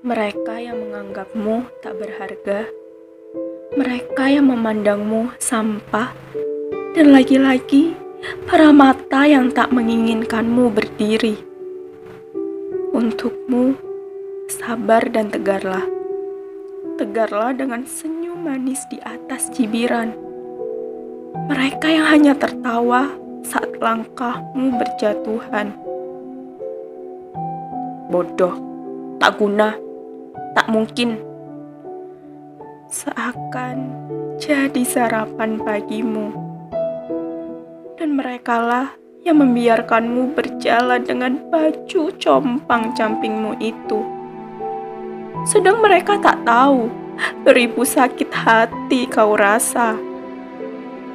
Mereka yang menganggapmu tak berharga, mereka yang memandangmu sampah, dan lagi-lagi para mata yang tak menginginkanmu berdiri. Untukmu, sabar dan tegarlah. Tegarlah dengan senyum manis di atas cibiran. Mereka yang hanya tertawa saat langkahmu berjatuhan. Bodoh, tak guna, tak mungkin. Seakan jadi sarapan pagimu. Dan merekalah yang membiarkanmu berjalan dengan baju compang-campingmu itu. Sedang mereka tak tahu beribu sakit hati kau rasa.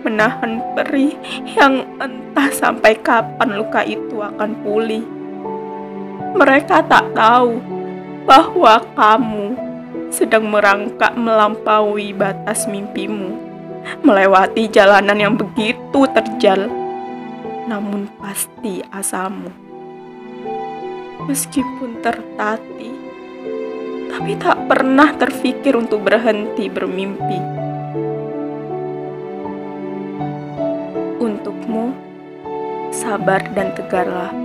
Menahan perih yang entah sampai kapan luka itu akan pulih. Mereka tak tahu bahwa kamu sedang merangkak melampaui batas mimpimu, melewati jalanan yang begitu terjal, namun pasti asamu. Meskipun tertati, tapi tak pernah terfikir untuk berhenti bermimpi. Untukmu, sabar dan tegarlah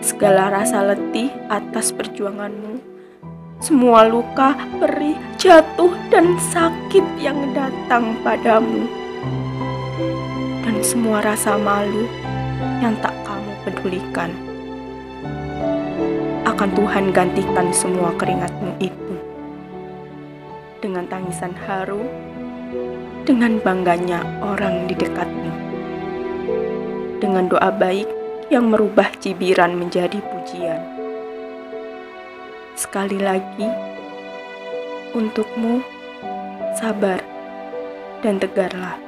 segala rasa letih atas perjuanganmu, semua luka, perih, jatuh, dan sakit yang datang padamu, dan semua rasa malu yang tak kamu pedulikan. Akan Tuhan gantikan semua keringatmu itu. Dengan tangisan haru, dengan bangganya orang di dekatmu, dengan doa baik yang merubah cibiran menjadi pujian. Sekali lagi, untukmu, sabar dan tegarlah.